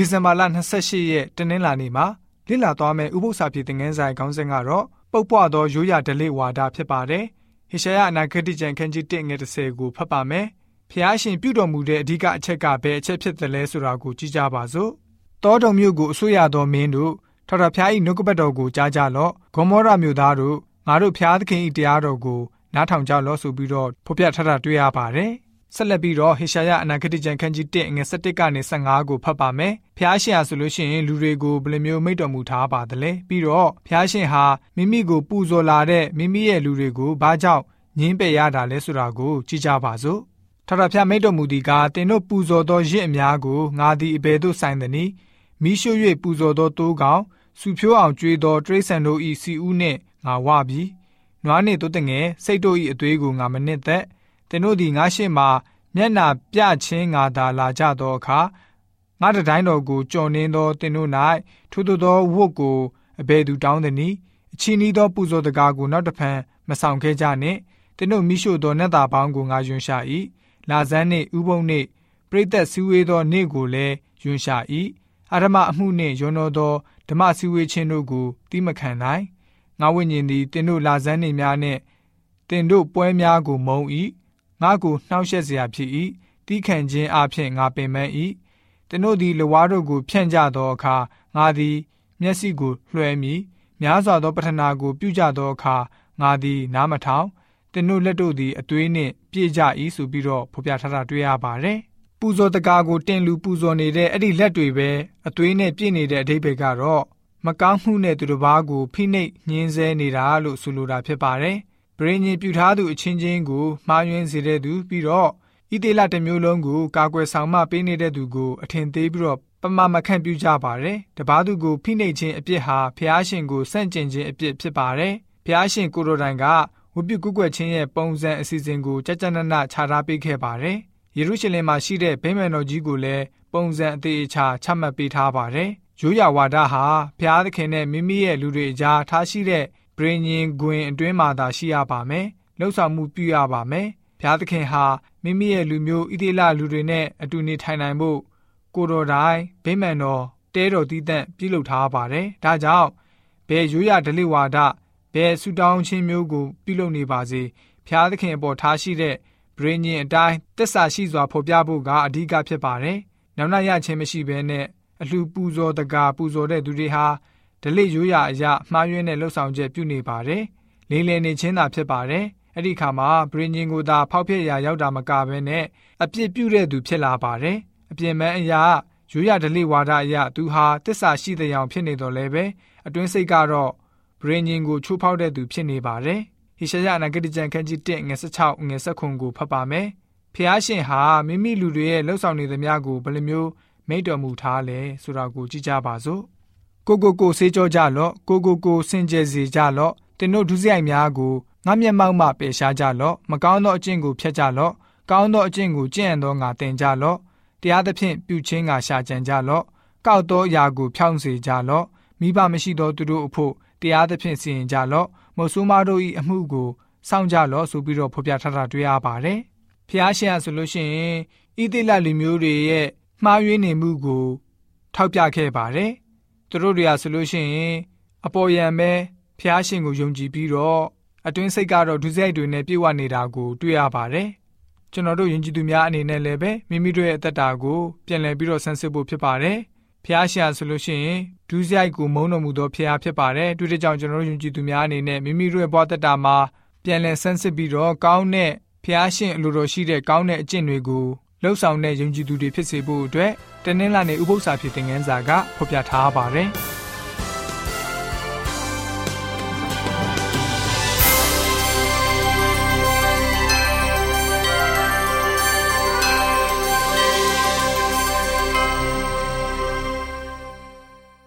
ဒီဇင်ဘာလ28ရက်တနင်္လာနေ့မှာလေ့လာသွားမယ့်ဥပုသ္စာပြေသင်ခန်းစာခေါင်းစဉ်ကတော့ပုပ်ပွားသောရိုးရာဓလေ့ဝါဒဖြစ်ပါတယ်။ဟေရှာယအနာဂတိကျမ်းခန်းကြီး1ငယ်30ကိုဖတ်ပါမယ်။ဖျားရှင်ပြုတော်မူတဲ့အဓိကအချက်ကဘယ်အချက်ဖြစ်သလဲဆိုတာကိုကြည့်ကြပါစို့။တောတုံမြို့ကိုအစိုးရသောမင်းတို့ထထဖျား၏နှုတ်ကပတ်တော်ကိုကြားကြလော့။ဂေါမောရမြို့သားတို့ငါတို့ဖျားသခင်၏တရားတော်ကိုနားထောင်ကြလော့ဆိုပြီးတော့ဖော်ပြထားတာတွေ့ရပါတယ်။ ဆက်လက်ပြီးတော့ဟေရှာယအနာဂတိကျမ်းခန်းကြီး1ငွေ17ကနေ15ကိုဖတ်ပါမယ်။ဖျားရှင်ဟာဆိုလို့ရှိရင်လူတွေကိုဘယ်လိုမျိုးမိတ်တော်မူထားပါသလဲ။ပြီးတော့ဖျားရှင်ဟာမိမိကိုပူဇော်လာတဲ့မိမိရဲ့လူတွေကိုဘာကြောင့်ညင်းပယ်ရတာလဲဆိုတာကိုကြည့်ကြပါစို့။ထထဖျားမိတ်တော်မူဒီကတင်တို့ပူဇော်သောရစ်အများကိုငါသည်အဘယ်သို့ဆိုင်သနည်း။မိရှု၍ပူဇော်သောတိုးကောင်စူဖြိုးအောင်ကြွေးသောတရိษံတို့ဤစီဦးနှင့်ငါဝပြီ။နွားနှင့်တိုးတငယ်စိတ်တို့ဤအသွေးကိုငါမနစ်သက်။ တင်တို့သည်ငါရှိမှမျက်နာပြချင်းငါသာလာကြသောအခါငါတတိုင်းတော်ကိုကြော်နှင်းသောတင်တို့၌ထို့သောဝတ်ကိုအဘယ်သူတောင်းသည်နည်းအချင်းဤသောပူဇော်တကားကိုနောက်တဖန်မဆောင်ခဲ့ကြနှင့်တင်တို့မိရှုသောနတ်သားပေါင်းကိုငါယွန်ရှာ၏လာဇန်းနှင့်ဥပုံနှင့်ပရိသတ်စည်းဝေးသောနေ့ကိုလည်းယွန်ရှာ၏အာရမအမှုနှင့်ယွန်တော်သောဓမ္မစည်းဝေးခြင်းတို့ကိုတိမခံနိုင်ငါဝိညာဉ်သည်တင်တို့လာဇန်းနှင့်များနှင့်တင်တို့ပွဲများကိုမုံ၏ ငါကိုနှောက်ယှက်เสียဖြစ်၏တီးခံခြင်းအဖြစ်ငါပင်ပန်း၏သင်တို့သည်လဝါတို့ကိုဖြန့်ကြသောအခါငါသည် မျက်စိကိုလွှဲမိများစွာသောပထနာကို ပြုကြသောအခါငါသည်နားမထောင်သင်တို့လက်တို့သည်အသွေးနှင့်ပြည့်ကြ၏ဆိုပြီးတော့ဖော်ပြထားတာတွေ့ရပါတယ်ပူဇော်တကားကိုတင်လူပူဇော်နေတဲ့အဲ့ဒီလက်တွေပဲအသွေးနဲ့ပြည့်နေတဲ့အဓိပ္ပာယ်ကတော့မကောင်းမှုနဲ့သူတစ်ပါးကိုဖိနှိပ်ညှင်းဆဲနေတာလို့ဆိုလိုတာဖြစ်ပါတယ် ဗြိဉ္ဉ်ပြုထားသူအချင်းချင်းကိုမှားယွင်းစေတဲ့သူပြီးတော့ဣသေလတစ်မျိုးလုံးကိုကာကွယ်ဆောင်မပေးနေတဲ့သူကိုအထင်သေးပြီးတော့ပမာမခန့်ပြုကြပါတယ်။တပားသူကိုဖိနှိပ်ခြင်းအပြစ်ဟာဖျားရှင်ကိုစန့်ကျင်ခြင်းအပြစ်ဖြစ်ပါတယ်။ဖျားရှင်ကိုရိုတိုင်ကဝိပုကုကွယ်ခြင်းရဲ့ပုံစံအစီအစဉ်ကိုကြကြနနခြားထားပေးခဲ့ပါတယ်။ယေရုရှလင်မှာရှိတဲ့ဗိမာန်တော်ကြီးကိုလည်းပုံစံအသေးအချာချမှတ်ပေးထားပါတယ်။ရိုးရာဝါဒဟာဖျားသခင်နဲ့မိမိရဲ့လူတွေအကြားထားရှိတဲ့ ဗြိဉ္ဉ်ခွင်အတွင်းမှာသာရှိရပါမယ်။လှုပ်ဆောင်မှုပြုရပါမယ်။ဘုရားသခင်ဟာမိမိရဲ့လူမျိုးဣသေလလူတွေနဲ့အတူနေထိုင်နိုင်ဖို့ကိုတော်တိုင်ဗိမာန်တော်တဲတော်တည်တံ့ပြုလုပ်ထားပါတယ်။ဒါကြောင့်ဘယ်ရိုးရဓလေ့ဝါဒဘယ်ဆူတောင်းခြင်းမျိုးကိုပြုလုပ်နေပါစေဘုရားသခင်အပေါ်ထားရှိတဲ့ဗြိဉ္ဉ်အတိုင်းတစ္ဆာရှိစွာဖော်ပြဖို့ကအဓိကဖြစ်ပါတယ်။နောက်နောက်ရခြင်းမရှိဘဲနဲ့အလှပူဇော်တကာပူဇော်တဲ့သူတွေဟာ ဒလိရိုးရာအရာမှားယွင်းတဲ့လှုပ်ဆောင်ချက်ပြုနေပါတယ်။လေးလည်နေခြင်းသာဖြစ်ပါတယ်။အဲ့ဒီခါမှာဗြိဉ္ဉ်ကိုသာဖောက်ဖျက်ရာရောက်တာမကဘဲနဲ့အပြစ်ပြုတဲ့သူဖြစ်လာပါတယ်။အပြစ်မဲ့အရာရိုးရာဒလိဝါဒအရာသူဟာတစ္ဆာရှိတဲ့အောင်ဖြစ်နေတော်လဲပဲအတွင်းစိတ်ကတော့ဗြိဉ္ဉ်ကိုချိုးဖောက်တဲ့သူဖြစ်နေပါတယ်။ဟေရှာယအနာဂတိကျမ်းခန်းကြီး1ငွေ16ငွေ19ကိုဖတ်ပါမယ်။ဖျားရှင်ဟာမိမိလူတွေရဲ့လှုပ်ဆောင်နေသမျှကိုဘယ်လိုမျိုးမိန့်တော်မူထားလဲဆိုတာကိုကြည့်ကြပါစို့။ ကိုကိုကိုဆေးကြောကြလော့ကိုကိုကိုစင်ကြယ်စေကြလော့တင်တို့ဒုစရိုက်များကိုငါမျက်မှောက်မှပယ်ရှားကြလော့မကောင်းသောအကျင့်ကိုဖျက်ကြလော့ကောင်းသောအကျင့်ကိုကျင့်ရသောငါတင်ကြလော့တရားသဖြင့်ပြုခြင်းငါရှာကြံကြလော့ကောက်သောအရာကိုဖြောင်းစေကြလော့မိဘမရှိသောသူတို့အဖို့တရားသဖြင့်စီရင်ကြလော့မဆိုးမတို့၏အမှုကိုစောင့်ကြလော့ဆိုပြီးတော့ဖော်ပြထားတာတွေ့ရပါတယ်ဖျားရှင်ဆိုလို့ရှိရင်ဣတိလလူမျိုးတွေရဲ့မှားယွင်းနေမှုကိုထောက်ပြခဲ့ပါတယ် သူတို့တွေကဆိုလို့ရှိရင်အပေါ်ယံပဲဖျားရှင်ကိုယုံကြည်ပြီးတော့အတွင်းစိတ်ကတော့ဒုစရိုက်တွေနဲ့ပြည့်ဝနေတာကိုတွေ့ရပါတယ်။ကျွန်တော်တို့ယဉ်ကျေးသူများအနေနဲ့လည်းပဲမိမိတို့ရဲ့အသက်တာကိုပြန်လည်ပြီးတော့ဆန်းစစ်ဖို့ဖြစ်ပါတယ်။ဖျားရှင်ဆိုလို့ရှိရင်ဒုစရိုက်ကိုမုန်းတော်မူသောဖျားဖြစ်ပါတယ်။တွေ့တဲ့ကြောင့်ကျွန်တော်တို့ယဉ်ကျေးသူများအနေနဲ့မိမိတို့ရဲ့ဘဝသက်တာမှာပြန်လည်ဆန်းစစ်ပြီးတော့ကောင်းတဲ့ဖျားရှင်အလိုတော်ရှိတဲ့ကောင်းတဲ့အကျင့်တွေကို လှုပ်ဆောင်တဲ့ယုံကြည်သူတွေဖြစ်စေဖို့အတွက်တနင်္လာနေ့ဥပုသ္စာဖြစ်တဲ့ငန်းစာကဖော်ပြထားပါတယ်။